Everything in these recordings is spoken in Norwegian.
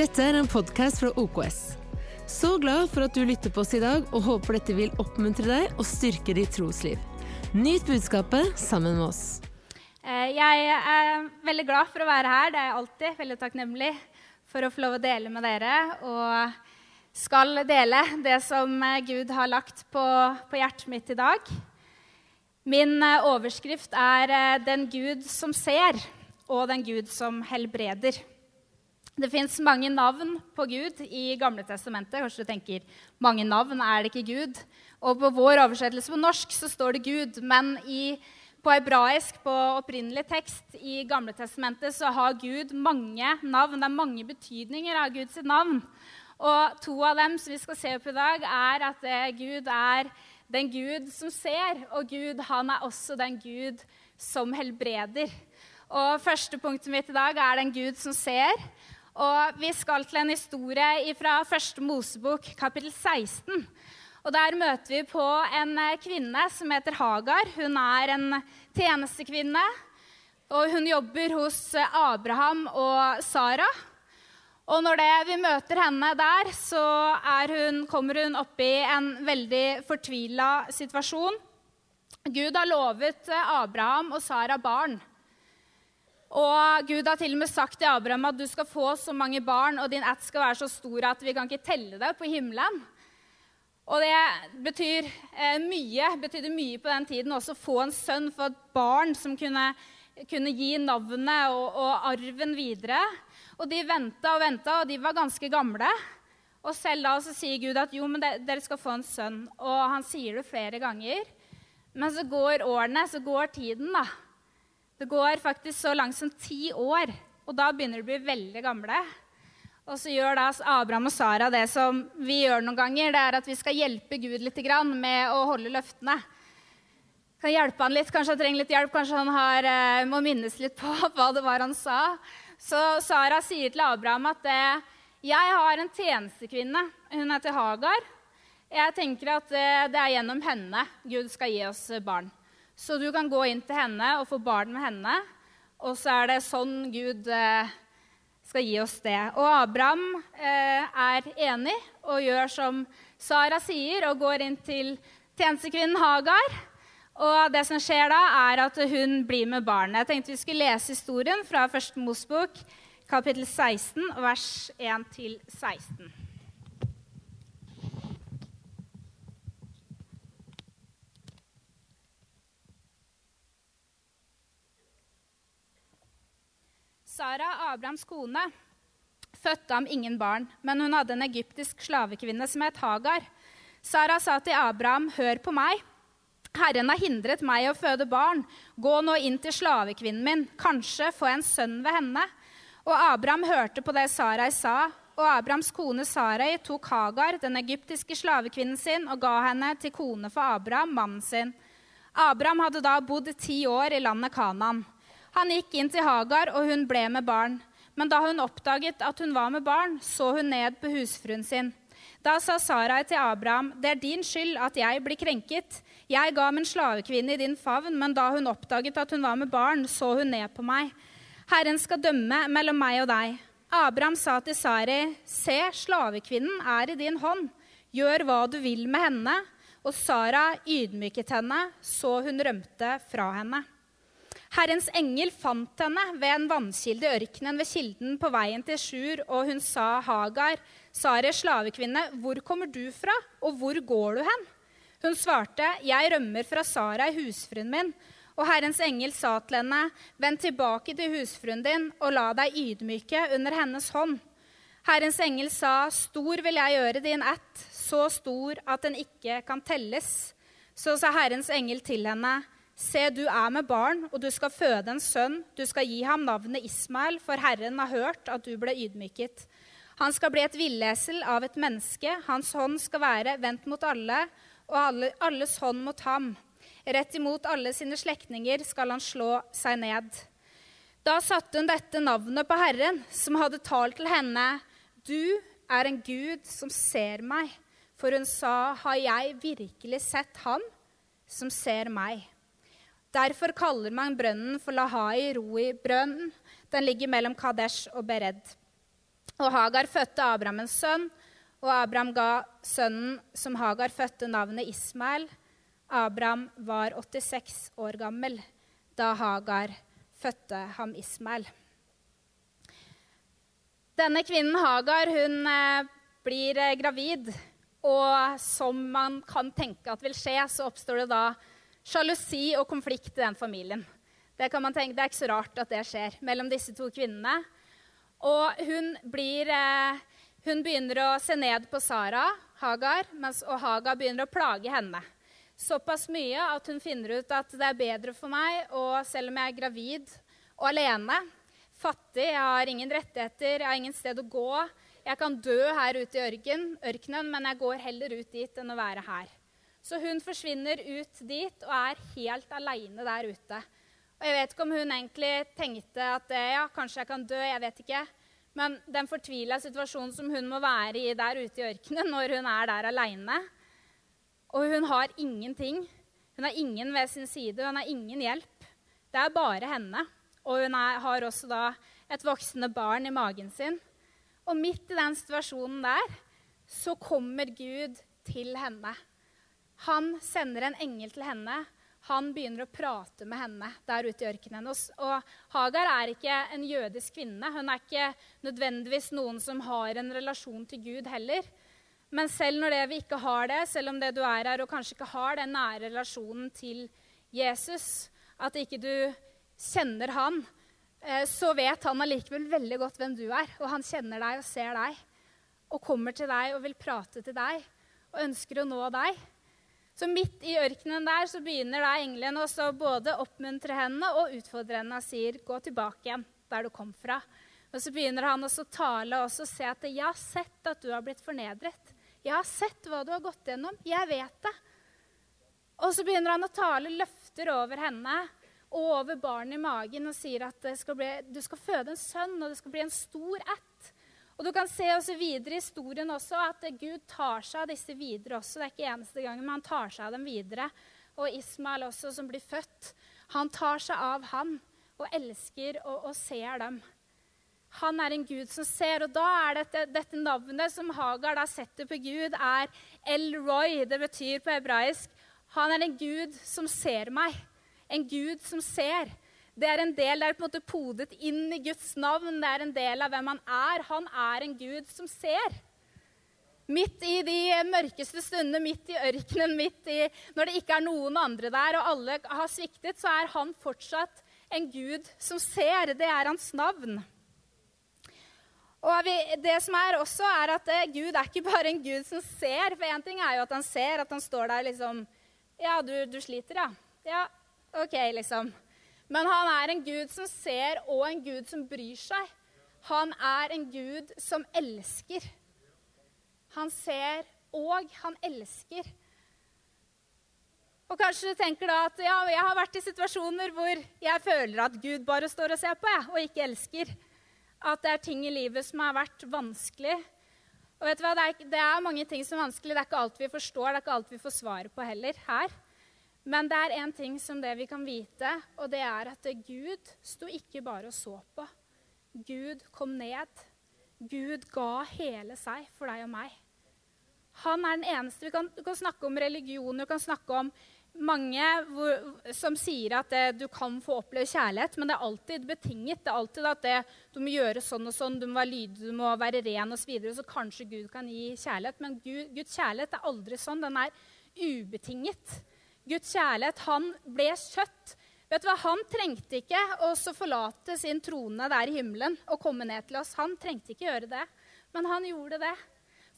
Dette er en podkast fra OKS. Så glad for at du lytter på oss i dag, og håper dette vil oppmuntre deg og styrke ditt trosliv. Nyt budskapet sammen med oss. Eh, jeg er veldig glad for å være her. Det er jeg alltid. Veldig takknemlig for å få lov å dele med dere. Og skal dele det som eh, Gud har lagt på, på hjertet mitt i dag. Min eh, overskrift er 'Den Gud som ser', og 'Den Gud som helbreder'. Det fins mange navn på Gud i Gamle testamentet. Kanskje du tenker mange navn, er det ikke Gud? Og på vår oversettelse på norsk så står det Gud. Men i, på hebraisk, på opprinnelig tekst i Gamle testamentet, så har Gud mange navn. Det er mange betydninger av Guds navn. Og to av dem som vi skal se på i dag, er at eh, Gud er den Gud som ser, og Gud han er også den Gud som helbreder. Og Første punktet mitt i dag er den Gud som ser. Og vi skal til en historie fra første Mosebok, kapittel 16. Og Der møter vi på en eh, kvinne som heter Hagar. Hun er en tjenestekvinne. Og hun jobber hos eh, Abraham og Sara. Og når det, vi møter henne der, så hun, kommer hun opp i en veldig fortvila situasjon. Gud har lovet eh, Abraham og Sara barn. Og Gud har til og med sagt til Abraham at du skal få så mange barn, og din ett skal være så stor at vi kan ikke telle det på himmelen. Og det betyr eh, mye, betydde mye på den tiden også å få en sønn, få et barn som kunne, kunne gi navnet og, og, arven videre. Og de venta og venta, og de var ganske gamle. Og selv da så sier Gud at jo, men dere skal få en sønn. Og han sier det flere ganger. Men så går årene, så går tiden, da. Det går faktisk så langt som ti år, og da begynner de å bli veldig gamle. Og så gjør da Abraham og Sara det som vi gjør noen ganger. Det er at vi skal hjelpe Gud litt med å holde løftene. Kan hjelpe han litt, Kanskje han trenger litt hjelp, kanskje han har, eh, må minnes litt på hva det var han sa. Så Sara sier til Abraham at eh, 'Jeg har en tjenestekvinne. Hun heter Hagar.' 'Jeg tenker at eh, det er gjennom henne Gud skal gi oss barn.' Så du kan gå inn til henne og få barn med henne. Og så er det sånn Gud eh, skal gi oss det. Og Abraham eh, er enig og gjør som Sara sier, og går inn til tjenestekvinnen Hagar. Og det som skjer da, er at hun blir med barnet. Jeg tenkte vi skulle lese historien fra 1. Mosbok, kapittel 16, vers 1-16. Sara, Abrahams kone, fødte ham ingen barn, men hun hadde en egyptisk slavekvinne som het Hagar. Sara sa til Abraham, 'Hør på meg. Herren har hindret meg å føde barn. Gå nå inn til slavekvinnen min. Kanskje få en sønn ved henne.' Og Abraham hørte på det Sarai sa, og Abrahams kone Sarai tok Hagar, den egyptiske slavekvinnen sin, og ga henne til kone for Abraham, mannen sin. Abraham hadde da bodd ti år i landet Kanaan. Han gikk inn til Hagar, og hun ble med barn. Men da hun oppdaget at hun var med barn, så hun ned på husfruen sin. Da sa Sarai til Abraham, 'Det er din skyld at jeg blir krenket.' 'Jeg ga min slavekvinne i din favn, men da hun oppdaget at hun var med barn, så hun ned på meg.' 'Herren skal dømme mellom meg og deg.' Abraham sa til Sari, 'Se, slavekvinnen er i din hånd. Gjør hva du vil med henne.' Og Sara ydmyket henne, så hun rømte fra henne. Herrens engel fant henne ved en vannkilde i ørkenen ved kilden på veien til Sjur, og hun sa, Hagar, Sares slavekvinne, hvor kommer du fra, og hvor går du hen? Hun svarte, jeg rømmer fra Sarai, husfruen min. Og Herrens engel sa til henne, vend tilbake til husfruen din og la deg ydmyke under hennes hånd. Herrens engel sa, stor vil jeg gjøre din ett, så stor at den ikke kan telles. Så sa Herrens engel til henne, Se, du er med barn, og du skal føde en sønn. Du skal gi ham navnet Ismael, for Herren har hørt at du ble ydmyket. Han skal bli et villesel av et menneske. Hans hånd skal være vendt mot alle, og alle, alles hånd mot ham. Rett imot alle sine slektninger skal han slå seg ned. Da satte hun dette navnet på Herren, som hadde talt til henne. Du er en Gud som ser meg. For hun sa, har jeg virkelig sett Han som ser meg? Derfor kaller man brønnen for Lahai Roi-brønnen. Den ligger mellom Kadesh og Bered. Og Hagar fødte Abraham en sønn, og Abraham ga sønnen som Hagar fødte, navnet Ismael. Abraham var 86 år gammel da Hagar fødte ham Ismael. Denne kvinnen Hagar hun eh, blir eh, gravid, og som man kan tenke at vil skje, så oppstår det da sjalusi og konflikt i den familien. Det, kan man tenke, det er ikke så rart at det skjer mellom disse to kvinnene. Og hun, blir, eh, hun begynner å se ned på Sara, Hagar, mens, og Hagar begynner å plage henne. Såpass mye at hun finner ut at det er bedre for meg, og selv om jeg er gravid og alene, fattig, jeg har ingen rettigheter, jeg har ingen sted å gå. Jeg kan dø her ute i ørken, ørkenen, men jeg går heller ut dit enn å være her. Så hun forsvinner ut dit og er helt aleine der ute. Og Jeg vet ikke om hun egentlig tenkte at ja, kanskje jeg kan dø, jeg vet ikke. Men den fortvila situasjonen som hun må være i der ute i ørkenen når hun er der aleine Og hun har ingenting. Hun har ingen ved sin side, hun har ingen hjelp. Det er bare henne. Og hun er, har også da et voksende barn i magen sin. Og midt i den situasjonen der så kommer Gud til henne. Han sender en engel til henne. Han begynner å prate med henne der ute i ørkenen. Og Hagar er ikke en jødisk kvinne. Hun er ikke nødvendigvis noen som har en relasjon til Gud heller. Men selv når det vi ikke har det, selv om det du er her og kanskje ikke har den nære relasjonen til Jesus, at ikke du kjenner han, eh, så vet han allikevel veldig godt hvem du er. Og han kjenner deg og ser deg og kommer til deg og vil prate til deg og ønsker å nå deg. Så midt i ørkenen der så begynner da engelen også både oppmuntre henne og utfordre henne og sier, 'Gå tilbake igjen der du kom fra'. Og så begynner han også å tale og se at 'jeg har sett at du har blitt fornedret'. 'Jeg har sett hva du har gått gjennom. Jeg vet det.' Og så begynner han å tale løfter over henne og over barnet i magen og sier at skal bli, du skal føde en sønn, og det skal bli en stor ett. Og Du kan se også videre i historien også at Gud tar seg av disse videre også. Det er ikke eneste gangen, men han tar seg av dem videre. Og Ismael også, som blir født. Han tar seg av han og elsker og, og ser dem. Han er en gud som ser. Og da er dette, dette navnet som Hagar da setter på Gud, er El Roy. Det betyr på hebraisk han er en gud som ser meg en Gud som ser. Det er en del det er på en måte podet inn i Guds navn. Det er en del av hvem han er. Han er en Gud som ser. Midt i de mørkeste stundene, midt i ørkenen, midt i når det ikke er noen andre der, og alle har sviktet, så er han fortsatt en Gud som ser. Det er hans navn. Og det som er også, er at eh, Gud er ikke bare en Gud som ser. For én ting er jo at han ser, at han står der liksom Ja, du, du sliter, ja. Ja, OK, liksom. Men han er en gud som ser, og en gud som bryr seg. Han er en gud som elsker. Han ser, og han elsker. Og Kanskje du tenker da at ja, jeg har vært i situasjoner hvor jeg føler at Gud bare står og ser på, jeg, og ikke elsker. At det er ting i livet som har vært vanskelig. Og vet du hva, det er, det er mange ting som er vanskelig. Det er ikke alt vi forstår, det er ikke alt vi får svaret på heller her. Men det er én ting som det vi kan vite, og det er at Gud sto ikke bare og så på. Gud kom ned. Gud ga hele seg for deg og meg. Han er den eneste. Vi kan, kan snakke om religion, du kan snakke om mange hvor, som sier at det, du kan få oppleve kjærlighet, men det er alltid betinget. Det er alltid at det, du må gjøre sånn og sånn, du må være lydig, du må være ren osv. Så, videre, så kanskje Gud kan gi kjærlighet. Men Gud, Guds kjærlighet er aldri sånn. Den er ubetinget. Guds kjærlighet, han ble kjøtt. Vet du hva? Han trengte ikke å forlate sin trone der i himmelen og komme ned til oss. Han trengte ikke gjøre det, men han gjorde det.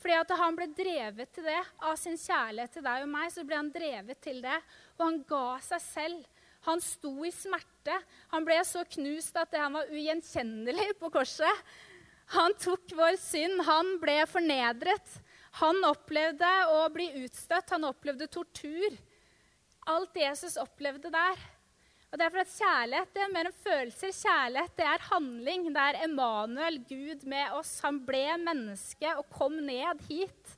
Fordi at han ble drevet til det av sin kjærlighet til deg og meg. så ble Han drevet til det, og han ga seg selv. Han sto i smerte. Han ble så knust at han var ugjenkjennelig på korset. Han tok vår synd. Han ble fornedret. Han opplevde å bli utstøtt. Han opplevde tortur alt Jesus opplevde der. Og det er for at Kjærlighet det er mer enn følelser. Kjærlighet det er handling. Det er Emanuel, Gud med oss. Han ble menneske og kom ned hit.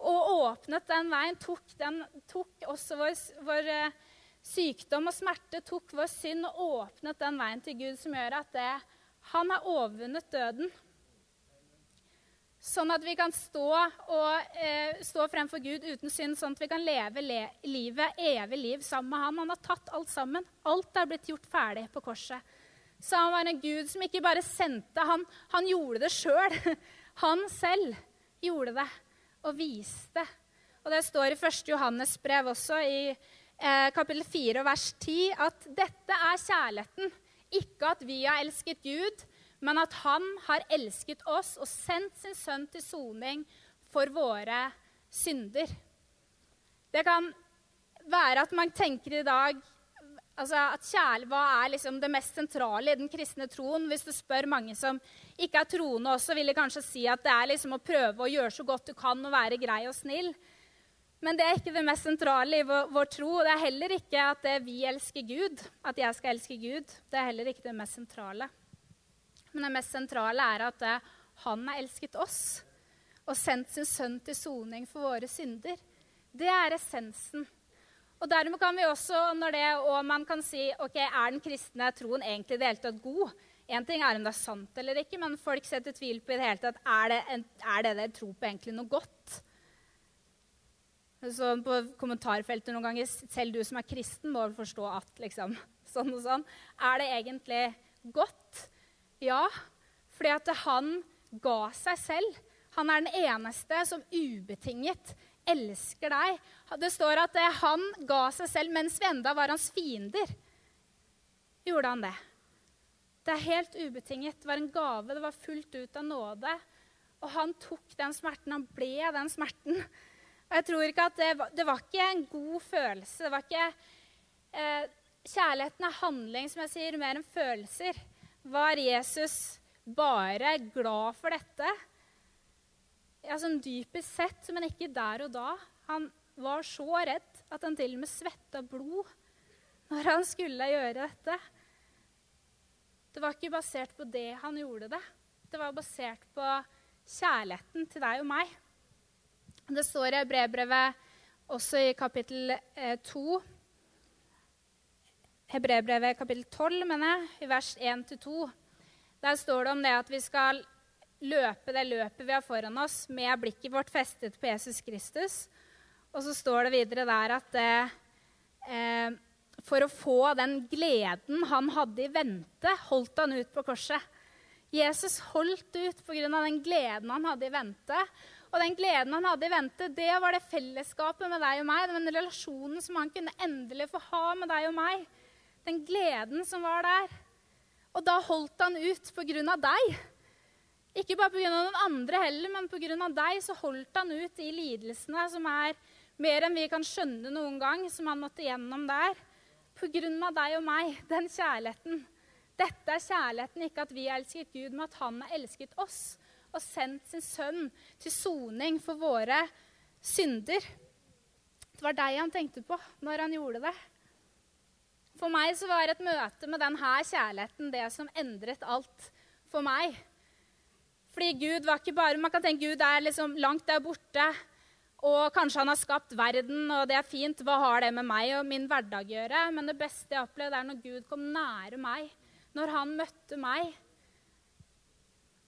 Og åpnet den veien. Tok, den, tok også vår, vår uh, sykdom og smerte, tok vår synd og åpnet den veien til Gud som gjør at det, han har overvunnet døden. Sånn at vi kan stå, og, eh, stå fremfor Gud uten synd, sånn at vi kan leve le livet, evig liv sammen med ham. Han har tatt alt sammen. Alt er blitt gjort ferdig på korset. Så han var en Gud som ikke bare sendte, han, han gjorde det sjøl. Han selv gjorde det og viste. Og det står i 1. Johannes brev også, i eh, kapittel 4 vers 10, at dette er kjærligheten. Ikke at vi har elsket Gud, men at han har elsket oss og sendt sin sønn til soning for våre synder. Det kan være at man tenker i dag altså at kjærlighet, Hva er liksom det mest sentrale i den kristne troen? Hvis du spør mange som ikke er troende også, vil de kanskje si at det er liksom å prøve å gjøre så godt du kan og være grei og snill. Men det er ikke det mest sentrale i vår, tro. Det er heller ikke at vi elsker Gud, at jeg skal elske Gud. Det er heller ikke det mest sentrale. Men det mest sentrale er at han har elsket oss og sendt sin sønn til soning for våre synder. Det er essensen. Og dermed kan vi også, når det, og man kan si ok, er den kristne troen egentlig i det hele tatt god? Én ting er om det er sant eller ikke, men folk setter tvil på i det hele tatt er det, en, er det dere tror på, egentlig noe godt. Så på kommentarfeltet noen ganger Selv du som er kristen, må vel forstå at liksom, sånn og sånn. Er det egentlig godt? Ja, fordi at han ga seg selv. Han er den eneste som ubetinget elsker deg. Det står at han ga seg selv mens vi enda var hans fiender. Gjorde han det? Det er helt ubetinget. Det var en gave. Det var fullt ut av nåde. Og han tok den smerten. Han ble den smerten. Og jeg tror ikke at det var, det var ikke en god følelse. Det var ikke eh, Kjærligheten er handling, som jeg sier, mer enn følelser. Var Jesus bare glad for dette? Ja, sånn Dypest sett, men ikke der og da. Han var så redd at han til og med svetta blod når han skulle gjøre dette. Det var ikke basert på det han gjorde det. Det var basert på kjærligheten til deg og meg. Det står i brevbrevet også i kapittel 2 eh, Hebrebrevet kapittel 12, mener jeg, i vers 1-2. Der står det om det at vi skal løpe det løpet vi har foran oss, med blikket vårt festet på Jesus Kristus. Og så står det videre der at eh, for å få den gleden han hadde i vente, holdt han ut på korset. Jesus holdt ut pga. den gleden han hadde i vente. Og den gleden han hadde i vente, det var det fellesskapet med deg og meg. Den relasjonen som han kunne endelig få ha med deg og meg. Den gleden som var der. Og da holdt han ut på grunn av deg. Ikke bare pga. noen andre heller, men pga. deg så holdt han ut i lidelsene som er mer enn vi kan skjønne noen gang, som han måtte gjennom der. Pga. deg og meg, den kjærligheten. Dette er kjærligheten, ikke at vi elsket Gud, men at han har elsket oss og sendt sin sønn til soning for våre synder. Det var deg han tenkte på når han gjorde det. For meg så var et møte med denne kjærligheten det som endret alt for meg. Fordi Gud var ikke bare, Man kan tenke Gud er liksom langt der borte, og kanskje han har skapt verden, og det er fint. Hva har det med meg og min hverdag å gjøre? Men det beste jeg opplevde, er når Gud kom nære meg. Når han møtte meg.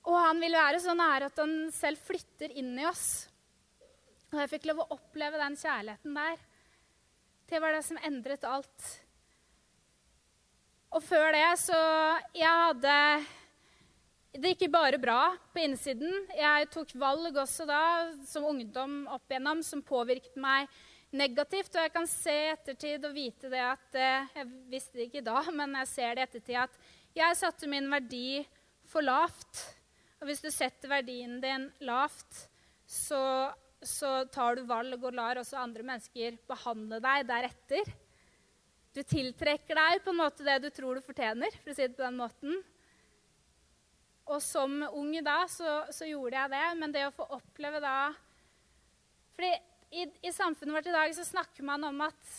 Og han vil være så nære at han selv flytter inn i oss. Og jeg fikk lov å oppleve den kjærligheten der. Det var det som endret alt. Og før det så Jeg hadde det gikk bare bra på innsiden. Jeg tok valg også da, som ungdom opp igjennom, som påvirket meg negativt. Og jeg kan se i ettertid og vite det at eh, Jeg visste det ikke da, men jeg ser det i ettertid at jeg satte min verdi for lavt. Og hvis du setter verdien din lavt, så, så tar du valg og lar også andre mennesker behandle deg deretter. Du tiltrekker deg på en måte det du tror du fortjener, for å si det på den måten. Og som ung da så, så gjorde jeg det, men det å få oppleve da fordi i, i, samfunnet vårt i dag så snakker man om at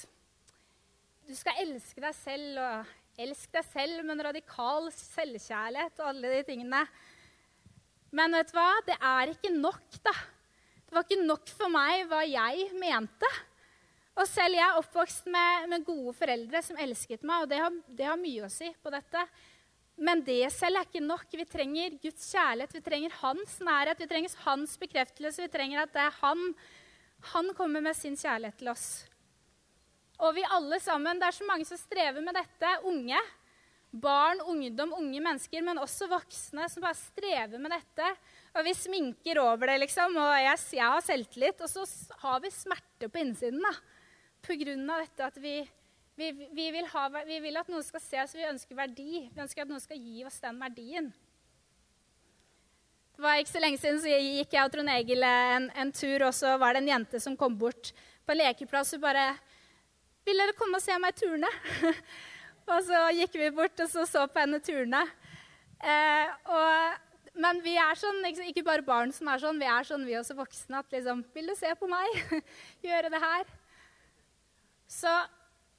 du skal elske deg selv og elsk deg selv med en radikal selvkjærlighet og alle de tingene. Men vet du hva? Det er ikke nok, da. Det var ikke nok for meg hva jeg mente. Og selv jeg er oppvokst med, med, gode foreldre som elsket meg, og det har, det har, mye å si på dette. Men det selv er ikke nok. Vi trenger Guds kjærlighet, vi trenger hans nærhet, vi trenger hans bekreftelse. Vi trenger at det er han, han kommer med sin kjærlighet til oss. Og vi alle sammen, det er så mange som strever med dette. Unge. Barn, ungdom, unge mennesker, men også voksne som bare strever med dette. Og vi sminker over det, liksom. Og jeg, jeg har selvtillit. Og så har vi smerte på innsiden da. Av dette at vi vi, vi, vil ha, vi, vil at noen skal se oss, vi ønsker verdi. Vi ønsker at noen skal gi oss den verdien. Det var ikke så lenge siden så gikk jeg og Trond Egil en, en, tur, og så var det en jente som kom bort på en lekeplass og bare 'Vil dere komme og se meg turne?' og så gikk vi bort og så, så på henne turne. Eh, og, men vi er sånn, ikke, bare barn som er sånn, vi er sånn vi også voksne. At liksom 'Vil du se på meg? Gjøre det her?' Så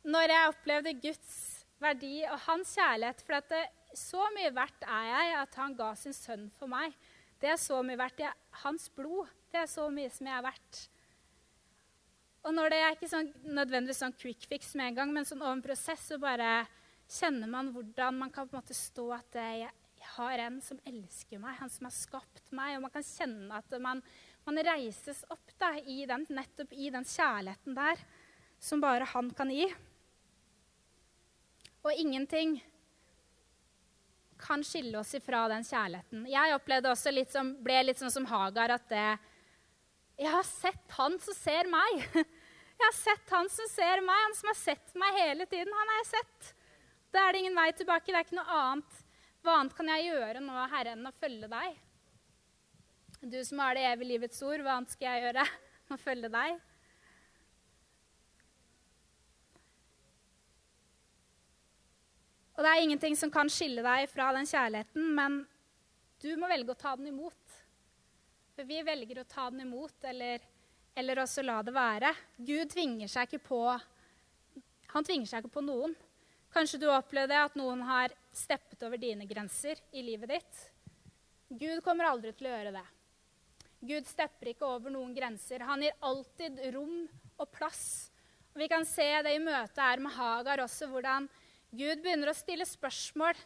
når jeg opplevde Guds verdi og hans kjærlighet For at det, så mye verdt er jeg at han ga sin sønn for meg. Det er så mye verdt. Jeg, hans blod, det er så mye som jeg er verdt. Og når det er ikke sånn, nødvendigvis sånn quick fix med en gang, men sånn over en prosess, så bare kjenner man hvordan man kan på en måte stå at jeg, har en som elsker meg, han som har skapt meg. Og man kan kjenne at man, man reises opp da, i den, nettopp i den kjærligheten der som bare han kan gi. Og ingenting kan skille oss ifra den kjærligheten. Jeg opplevde også litt som, ble litt sånn som Hagar at det, Jeg har sett han som ser meg. Jeg har sett han som ser meg, han som har sett meg hele tiden. Han har jeg sett. Da er det ingen vei tilbake. Det er ikke noe annet. Hva annet kan jeg gjøre nå, Herre, enn å følge deg? Du som har det evige livets ord, hva annet skal jeg gjøre enn å følge deg? Og det er ingenting som kan skille deg fra den kjærligheten, men du må velge å ta den imot. For vi velger å ta den imot, eller, eller også la det være. Gud tvinger seg ikke på Han tvinger seg ikke på noen. Kanskje du opplevde at noen har steppet over dine grenser i livet ditt. Gud kommer aldri til å gjøre det. Gud stepper ikke over noen grenser. Han gir alltid rom og plass. Og vi kan se det i møtet her med Hagar også, hvordan Gud begynner å stille spørsmål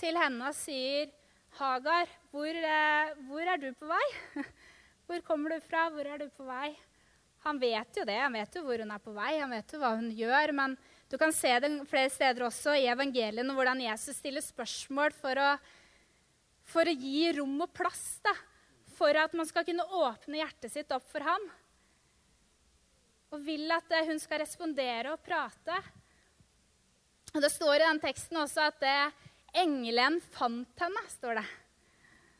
til henne og sier, 'Hagar, hvor, eh, hvor, er du på vei?' 'Hvor kommer du fra? Hvor er du på vei?' Han vet jo det. Han vet jo hvor hun er på vei, han vet jo hva hun gjør. Men du kan se det flere steder også i evangeliene hvordan Jesus stiller spørsmål for å, for å gi rom og plass. Da, for at man skal kunne åpne hjertet sitt opp for ham. Og vil at eh, hun skal respondere og prate. Og Det står i den teksten også at det, engelen fant henne. står det.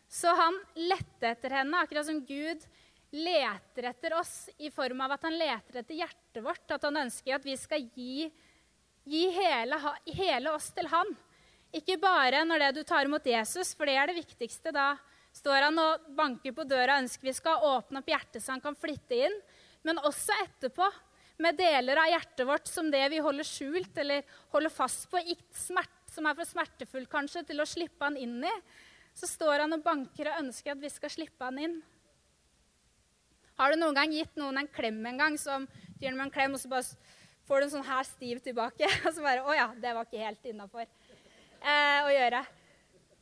Så han lette etter henne, akkurat som Gud leter etter oss i form av at han leter etter hjertet vårt. At han ønsker at vi skal gi, gi hele, hele, oss til han. Ikke bare når det du tar imot Jesus, for det er det viktigste. Da står han og banker på døra og ønsker vi skal åpne opp hjertet så han kan flytte inn. Men også etterpå med deler av hjertet vårt som det vi holder skjult eller holder fast på, smert, som er for smertefullt kanskje, til å slippe han inn i, så står han og banker og ønsker at vi skal slippe han inn. Har du noen gang gitt noen en klem en gang, som gir dem en klem, og så bare får du en sånn her stiv tilbake? Og så bare Å ja, det var ikke helt innafor eh, å gjøre.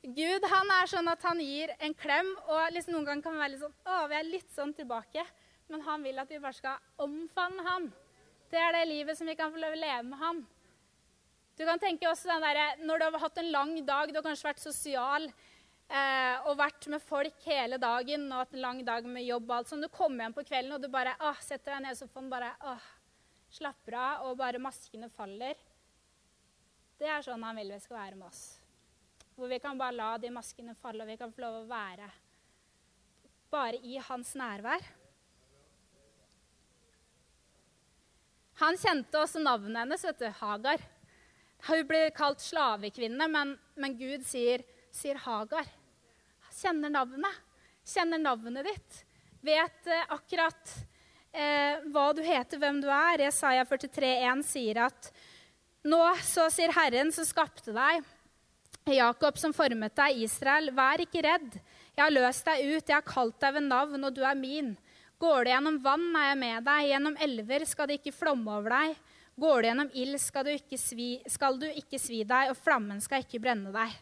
Gud han er sånn at han gir en klem, og liksom noen ganger kan vi være litt sånn Å, vi er litt sånn tilbake. Men han vil at vi bare skal omfavne han. Det er det livet som vi kan få leve med han. Du kan tenke også den der, Når du har hatt en lang dag, du har kanskje vært sosial eh, og vært med folk hele dagen og hatt en lang dag med jobb og alt sånn, Du kommer hjem på kvelden og du bare åh, setter deg ned i sofaen bare åh, slapper av, og bare maskene faller. Det er sånn han vil vi skal være med oss. Hvor vi kan bare la de maskene falle, og vi kan få lov å være bare i hans nærvær. Han kjente også navnet hennes, vet du, Hagar. Hun ble kalt slavekvinne, men, men Gud sier, sier, Hagar. Kjenner navnet. Kjenner navnet ditt. Vet eh, akkurat eh, hva du heter, hvem du er. Jesaja 43,1 sier at nå så sier Herren som skapte deg, Jakob som formet deg, Israel, vær ikke redd. Jeg har løst deg ut, jeg har kalt deg ved navn, og du er min. Går du gjennom vann, er jeg med deg. Gjennom elver skal det ikke flomme over deg. Går du gjennom ild, skal, skal, du ikke svi deg, og flammen skal ikke brenne deg.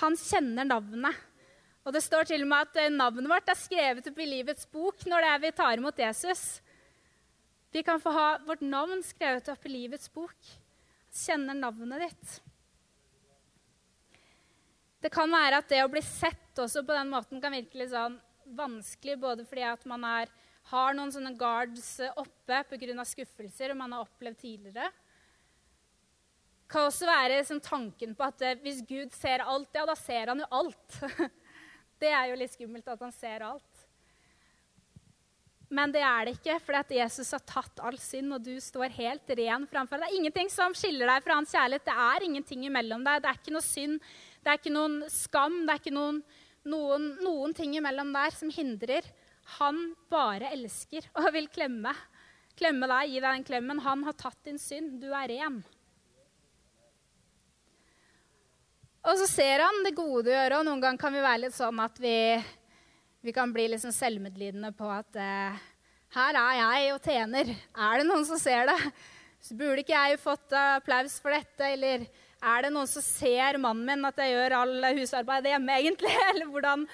Han kjenner navnet. Og det står til og med at eh, navnet vårt er skrevet opp i livets bok når det er vi tar imot Jesus. Vi kan få ha vårt navn skrevet opp i livets bok. Kjenner navnet ditt. Det kan være at det å bli sett også på den måten kan virke litt sånn vanskelig, både fordi at man er, har noen sånne guards oppe pga. skuffelser man har opplevd tidligere. Det kan også være som tanken på at eh, hvis Gud ser alt, ja, da ser han jo alt. Det er jo litt skummelt at han ser alt. Men det er det ikke, for Jesus har tatt all synd, og du står helt ren framfor. Det er ingenting som skiller deg fra hans kjærlighet. Det er ingenting imellom deg. Det er ikke noe synd, det er ikke noen skam, det er ikke noen, noen, noen ting imellom der som hindrer. Han bare elsker og vil klemme. Klemme deg, gi deg den klemmen. Han har tatt din synd. Du er ren. Og så ser han det gode du gjør, og noen ganger kan vi være litt sånn at vi, vi kan bli liksom selvmedlidende på at eh, her er jeg og tjener. Er det noen som ser det? Så burde ikke jeg fått applaus for dette? Eller er det noen som ser mannen min at jeg gjør all husarbeidet hjemme, egentlig? Eller hvordan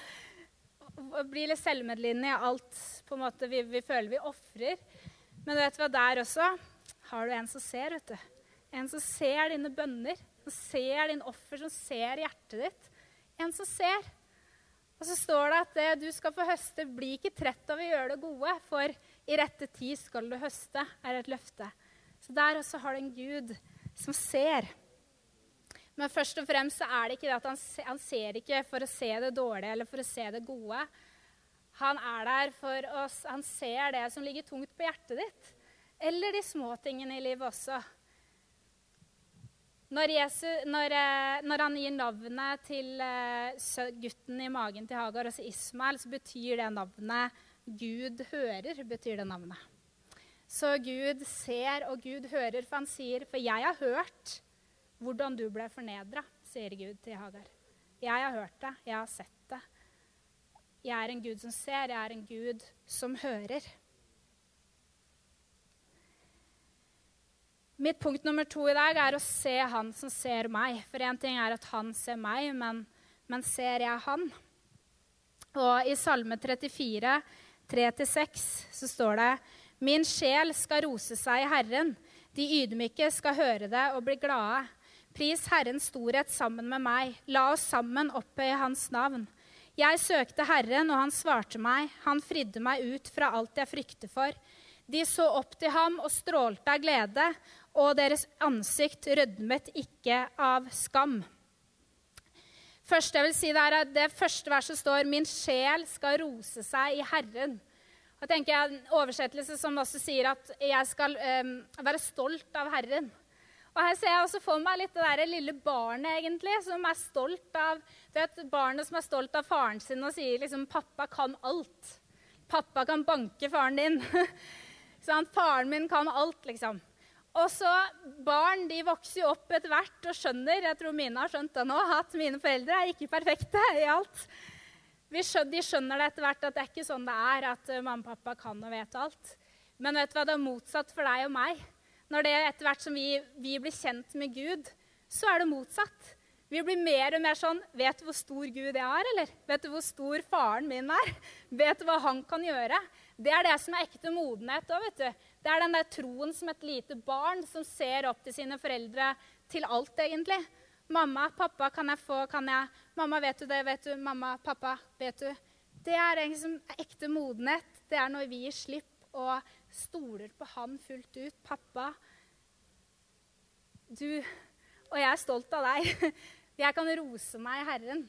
Blir litt selvmedlidende i alt på en måte vi, vi føler vi ofrer. Men vet du hva, der også har du en som ser, vet du. En som ser dine bønner som ser din offer, som ser hjertet ditt. En som ser. Og så står det at det du skal få høste, bli ikke trett av å gjøre det gode, for i rette tid skal du høste, er et løfte. Så der også har du en Gud som ser. Men først og fremst så er det ikke det at han, han ser ikke for å se det dårlige eller for å se det gode. Han er der for oss. Han ser det som ligger tungt på hjertet ditt. Eller de små tingene i livet også. Når, Jesus, når, eh, når, han gir navnet til eh, gutten i magen til Hagar, altså Ismael, så betyr det navnet Gud hører. betyr det navnet. Så Gud ser og Gud hører, for han sier, 'For jeg har hørt hvordan du ble fornedra', sier Gud til Hagar. Jeg har hørt det, jeg har sett det. Jeg er en Gud som ser, jeg er en Gud som hører. Mitt punkt nummer to i dag er å se han som ser meg. For én ting er at han ser meg, men, men ser jeg han? Og i Salme 34, 3-6, så står det Min sjel skal rose seg i Herren. De ydmyke skal høre det og bli glade. Pris Herrens storhet sammen med meg. La oss sammen opphøye Hans navn. Jeg søkte Herren, og han svarte meg. Han fridde meg ut fra alt jeg frykter for. De så opp til ham og strålte av glede, og deres ansikt rødmet ikke av skam. Første jeg vil si Det er det første verset står 'Min sjel skal rose seg i Herren'. Og tenker jeg En oversettelse som også sier at jeg skal um, være stolt av Herren. Og Her ser jeg også for meg litt det der lille barnet egentlig, som er stolt av du vet, barnet som er stolt av faren sin og sier liksom 'Pappa kan alt'. Pappa kan banke faren din. sånn, faren min kan alt, liksom. Og så Barn de vokser jo opp etter hvert og skjønner jeg tror mine har skjønt det nå, at mine foreldre er ikke perfekte i alt. Skjønner, de skjønner det etter hvert at det er ikke sånn det er, at uh, mamma og pappa kan og vet alt. Men vet du hva, det er motsatt for deg og meg. Når det etter hvert som vi, vi blir kjent med Gud, så er det motsatt. Vi blir mer og mer sånn Vet du hvor stor Gud jeg er, eller? Vet du hvor stor faren min er? Vet du hva han kan gjøre? Det er det som er ekte modenhet òg, vet du. Det er den der troen som et lite barn som ser opp til sine foreldre til alt, egentlig. Mamma, pappa, kan jeg få Kan jeg Mamma, vet du det? Vet du? Mamma, pappa, vet du? Det er liksom ekte modenhet. Det er når vi gir slipp og stoler på han fullt ut. Pappa, du Og jeg er stolt av deg. Jeg kan rose meg i Herren.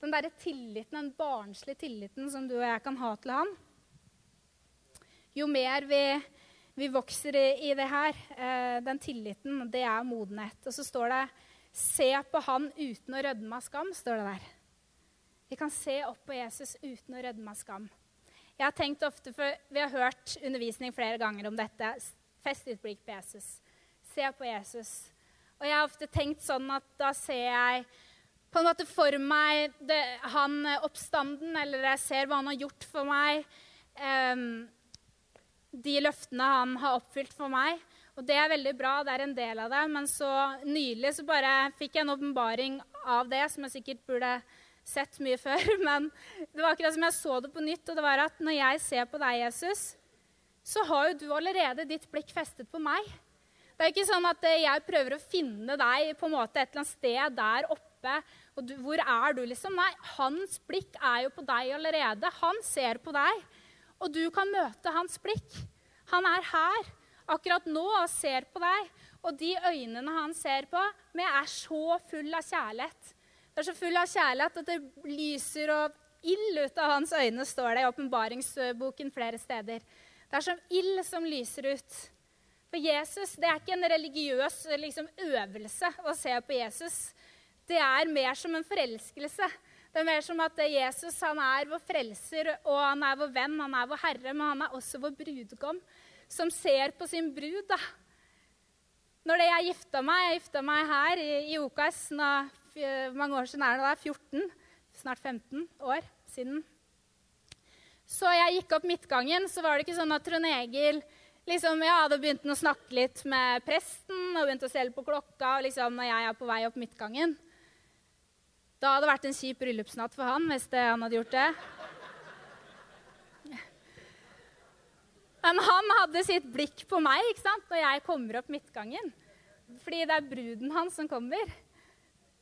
Den derre tilliten, den barnslige tilliten som du og jeg kan ha til han. Jo mer vi vi vokser i, i det her. Eh, den tilliten, det er modenhet. Og så står det 'Se på han uten å rødme av skam'. står det der. Vi kan se opp på Jesus uten å rødme av skam. Jeg har tenkt ofte, for Vi har hørt undervisning flere ganger om dette. Fest ditt blikk på Jesus. Se på Jesus. Og jeg har ofte tenkt sånn at da ser jeg på en måte for meg det, han oppstanden, eller jeg ser hva han har gjort for meg. Um, de løftene han har oppfylt for meg. Og det er veldig bra, det er en del av det. Men så nylig så bare fikk jeg en åpenbaring av det, som jeg sikkert burde sett mye før. Men det var akkurat som jeg så det på nytt. Og det var at når jeg ser på deg, Jesus, så har jo du allerede ditt blikk festet på meg. Det er ikke sånn at jeg prøver å finne deg på en måte et eller annet sted der oppe. og du, Hvor er du, liksom? Nei, hans blikk er jo på deg allerede. Han ser på deg, og du kan møte hans blikk. Han er her akkurat nå og ser på deg. Og de øynene han ser på, med er så full av kjærlighet. Er så full av kjærlighet at det lyser og ild ut av hans øyne, står det i åpenbaringsboken flere steder. Det er som ild som lyser ut. For Jesus det er ikke en religiøs liksom, øvelse å se på Jesus. Det er mer som en forelskelse. Det er mer som at Jesus han er vår frelser, og han er vår venn, han er vår herre, men han er også vår brudgom, som ser på sin brud. da. Når jeg gifta meg Jeg gifta meg her i, i OKS nå, mange år siden er det da, 14, snart 15 år siden. Så jeg gikk opp midtgangen, så var det ikke sånn at Trond Egil liksom, ja, hadde begynt å snakke litt med presten og begynt å stelle på klokka og liksom, når jeg er på vei opp midtgangen. Da hadde det vært en kjip bryllupsnatt for han hvis det, han hadde gjort det. Men han hadde sitt blikk på meg ikke sant, når jeg kommer opp midtgangen. Fordi det er bruden hans som kommer.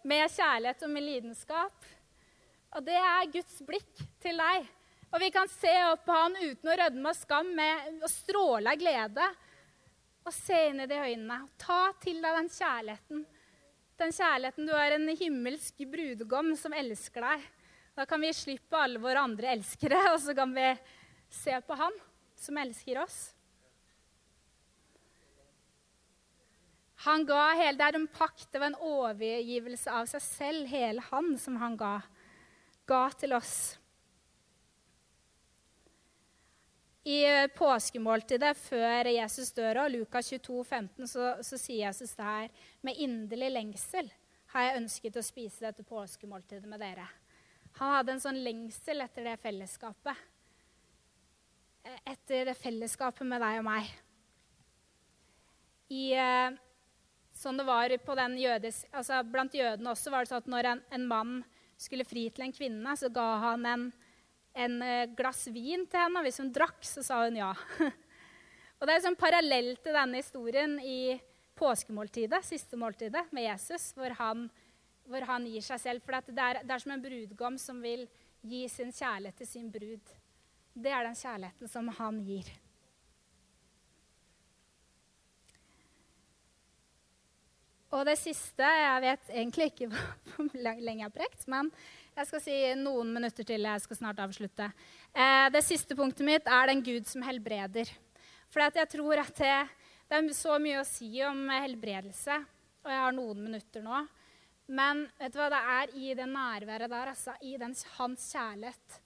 Med kjærlighet og med lidenskap. Og det er Guds blikk til deg. Og vi kan se opp på han uten å rødme av skam, med å stråle av glede. Og se inn i de øynene. Ta til deg den kjærligheten. Den kjærligheten du er en himmelsk brudgom som elsker deg. Da kan vi slippe alle våre andre elskere, og så kan vi se på han som elsker oss. Han ga hele, Det er en pakt, det var en overgivelse av seg selv, hele han, som han ga, ga til oss. I eh, påskemåltidet før Jesus dør, og Lukas 22, 15, så, så sier Jesus det her Med inderlig lengsel har jeg ønsket å spise dette påskemåltidet med dere. Han hadde en sånn lengsel etter det fellesskapet etter det fellesskapet med deg og meg. I, eh, sånn det var jødes, altså Blant jødene også var det sånn at når en, en, mann skulle fri til en kvinne, så ga han en, en eh, glass vin til henne. Og hvis hun drakk, så sa hun ja. og Det er sånn parallell til denne historien i påskemåltidet, siste måltidet, med Jesus, hvor han, hvor han gir seg selv. For det er, det er som en brudgom som vil gi sin kjærlighet til sin brud det er den kjærligheten som han gir. Og det siste Jeg vet egentlig ikke hvor lenge jeg har prekt, men jeg skal si noen minutter til. Jeg skal snart avslutte. Eh, det siste punktet mitt er den Gud som helbreder. For jeg tror at det, det, er så mye å si om helbredelse, og jeg har noen minutter nå. Men vet du hva det er i det nærværet der, altså, i den, hans kjærlighet,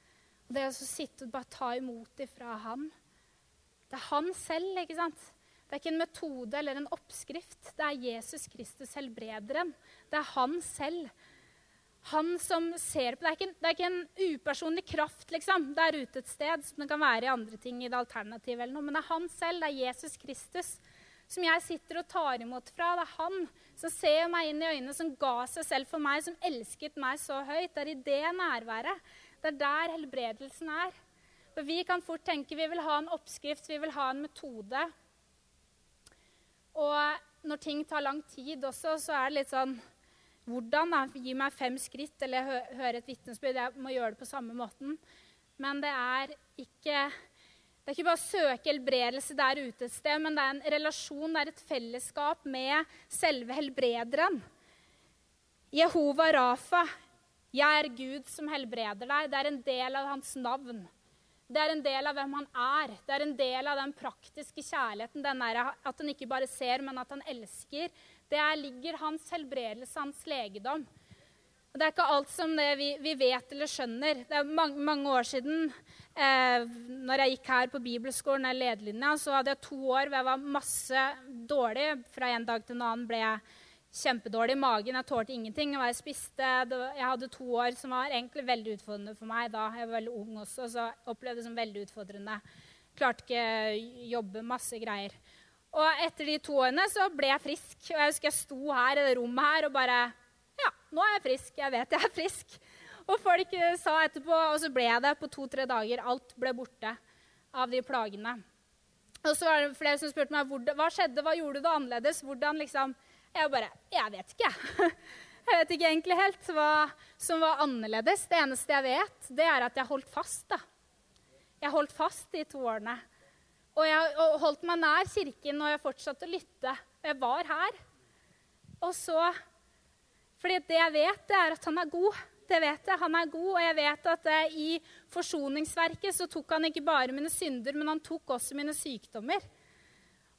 det å sitte og bare ta imot det fra han Det er han selv, ikke sant? Det er ikke en metode eller en oppskrift. Det er Jesus Kristus, helbrederen. Det er han selv. Han som ser på Det er ikke, det er ikke en upersonlig kraft liksom, der ute et sted, som det kan være i andre ting i det alternativet, eller noe, men det er han selv, det er Jesus Kristus, som jeg sitter og tar imot fra. Det er han som ser meg inn i øynene, som ga seg selv for meg, som elsket meg så høyt. Det er i det nærværet det er der helbredelsen er. For Vi kan fort tenke vi vil ha en oppskrift, vi vil ha en metode. Og når ting tar lang tid også, så er det litt sånn Hvordan? da? Gi meg fem skritt, eller hø høre et vitnesbyrd. Jeg må gjøre det på samme måten. Men det er ikke det er ikke bare å søke helbredelse der ute et sted, men det er en relasjon, det er et fellesskap med selve helbrederen. Jehova Rafa, 'Jeg er Gud som helbreder deg'. Det er en del av hans navn. Det er en del av hvem han er. Det er en del av den praktiske kjærligheten. Den er at han ikke bare ser, men at han elsker. Det er, ligger hans helbredelse, hans legedom. Og det er ikke alt som det vi, vi vet eller skjønner. Det er mange, mange år siden, eh, når jeg gikk her på bibelskolen, eller lederlinja, så hadde jeg to år hvor jeg var masse dårlig. Fra en dag til en annen ble jeg kjempedårlig i magen. Jeg tålte ingenting. Jeg spiste. jeg hadde to år som var egentlig veldig utfordrende for meg da. Jeg var veldig ung også, så jeg opplevde det som veldig utfordrende. Klarte ikke jobbe, masse greier. Og etter de to årene så ble jeg frisk. Og jeg husker jeg sto her i det rommet her og bare Ja, nå er jeg frisk. Jeg vet jeg er frisk. Og folk eh, sa etterpå, og så ble jeg det på to-tre dager. Alt ble borte av de plagene. Og så var det flere som spurte meg hva skjedde, hva gjorde du annerledes? Hvordan liksom Jeg bare Jeg vet ikke, jeg. Jeg vet ikke egentlig helt hva som var annerledes. Det eneste jeg vet, det er at jeg holdt fast. da. Jeg holdt fast de to årene. Og jeg holdt meg nær kirken, og jeg fortsatte å lytte. Jeg var her. Og så fordi det jeg vet, det er at han er god. Det vet jeg. Han er god, og jeg vet at eh, i forsoningsverket så tok han ikke bare mine synder, men han tok også mine sykdommer.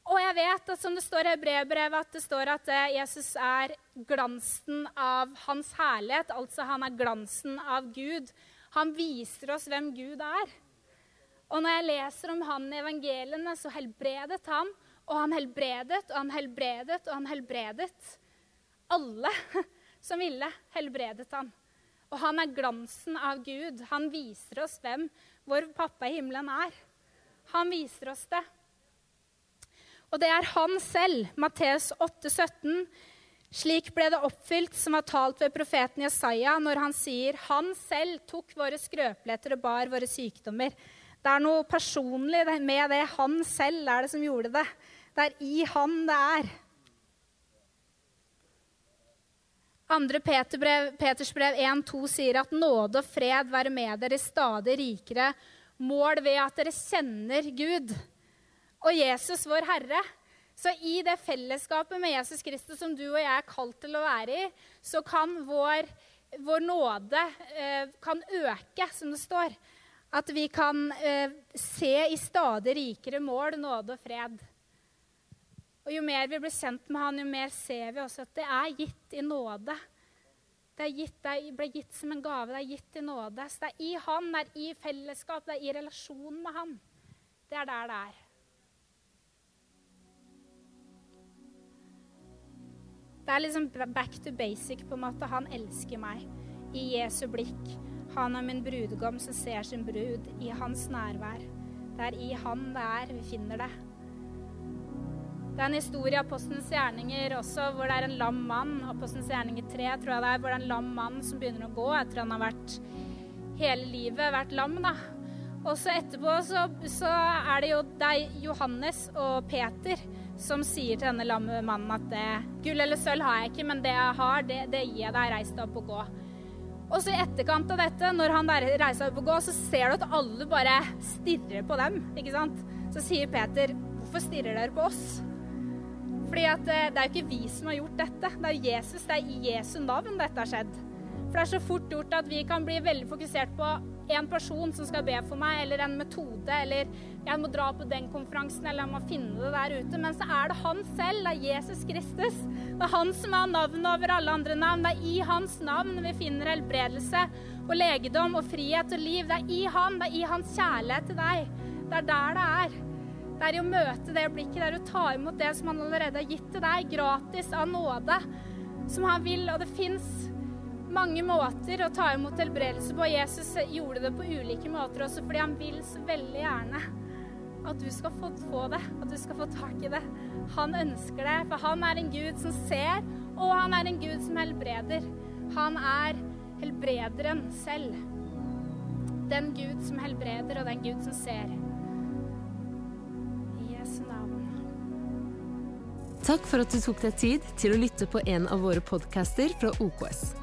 Og jeg vet at som det står i brevbrevet, at det står at eh, Jesus er glansen av hans herlighet. Altså han er glansen av Gud. Han viser oss hvem Gud er. Og når jeg leser om han i evangeliene, så helbredet han. Og han helbredet, og han helbredet, og han helbredet. Alle som ville, helbredet han. Og han er glansen av Gud. Han viser oss hvem vår pappa i himmelen er. Han viser oss det. Og det er han selv, Matteus 8, 17. Slik ble det oppfylt som var talt ved profeten Jesaja, når han sier han selv tok våre skrøpeligheter og bar våre sykdommer. Det er noe personlig med det. Han selv er det som gjorde det. Det er i han det er. Andre Peters brev 1,2 sier at nåde og fred være med dere stadig rikere mål ved at dere kjenner Gud og Jesus, vår Herre. Så i det fellesskapet med Jesus Kristus som du og jeg er kalt til å være i, så kan vår, vår nåde eh, kan øke, som det står. At vi kan eh, se i stadig rikere mål nåde og fred. Og Jo mer vi blir kjent med han, jo mer ser vi også at det er gitt i nåde. Det, gitt, det ble gitt som en gave. Det er gitt i nåde. Så det er i han, det er i fellesskap, det er i relasjon med han. Det er der det er. Det er liksom back to basic, på en måte. Han elsker meg. I Jesu blikk. Han er min brudgom som ser sin brud. I hans nærvær. Det er i han det er. Vi finner det. Det er en historie av postens gjerninger også, hvor det er en lam mann. Apostelens gjerninger 3, tror jeg det er, hvor det er en lam mann som begynner å gå etter han har vært hele livet vært lam. da. Og så etterpå så, så er det jo deg, Johannes og Peter som sier til denne lamme mannen at det, gull eller sølv har jeg ikke, men det jeg har, det, det gir jeg deg. Reis deg opp og gå. Og så i etterkant av dette, når han reiser seg opp og går, så ser du at alle bare stirrer på dem. ikke sant? Så sier Peter, hvorfor stirrer dere på oss? Fordi at eh, det er jo ikke vi som har gjort dette. Det er Jesus, det er i Jesu navn dette har skjedd. For det er så fort gjort at vi kan bli veldig fokusert på en person som skal be for meg, eller en metode, eller jeg må dra på den konferansen, eller jeg må finne det der ute. Men så er det han selv, det er Jesus Kristus. Det er han som har navnet over alle andre navn. Det er i hans navn vi finner helbredelse og legedom og frihet og liv. Det er i han, det er i hans kjærlighet til deg. Det er der det er. Det er i å møte det blikket, det er å ta imot det som han allerede har gitt til deg, gratis av nåde, som han vil. Og det fins mange måter å ta imot helbredelse på. Jesus gjorde det på ulike måter også fordi han vil så veldig gjerne at du skal få, få det, at du skal få tak i det. Han ønsker det, for han er en Gud som ser, og han er en Gud som helbreder. Han er helbrederen selv. Den Gud som helbreder, og den Gud som ser. Takk for at du tok deg tid til å lytte på en av våre podcaster fra OKS.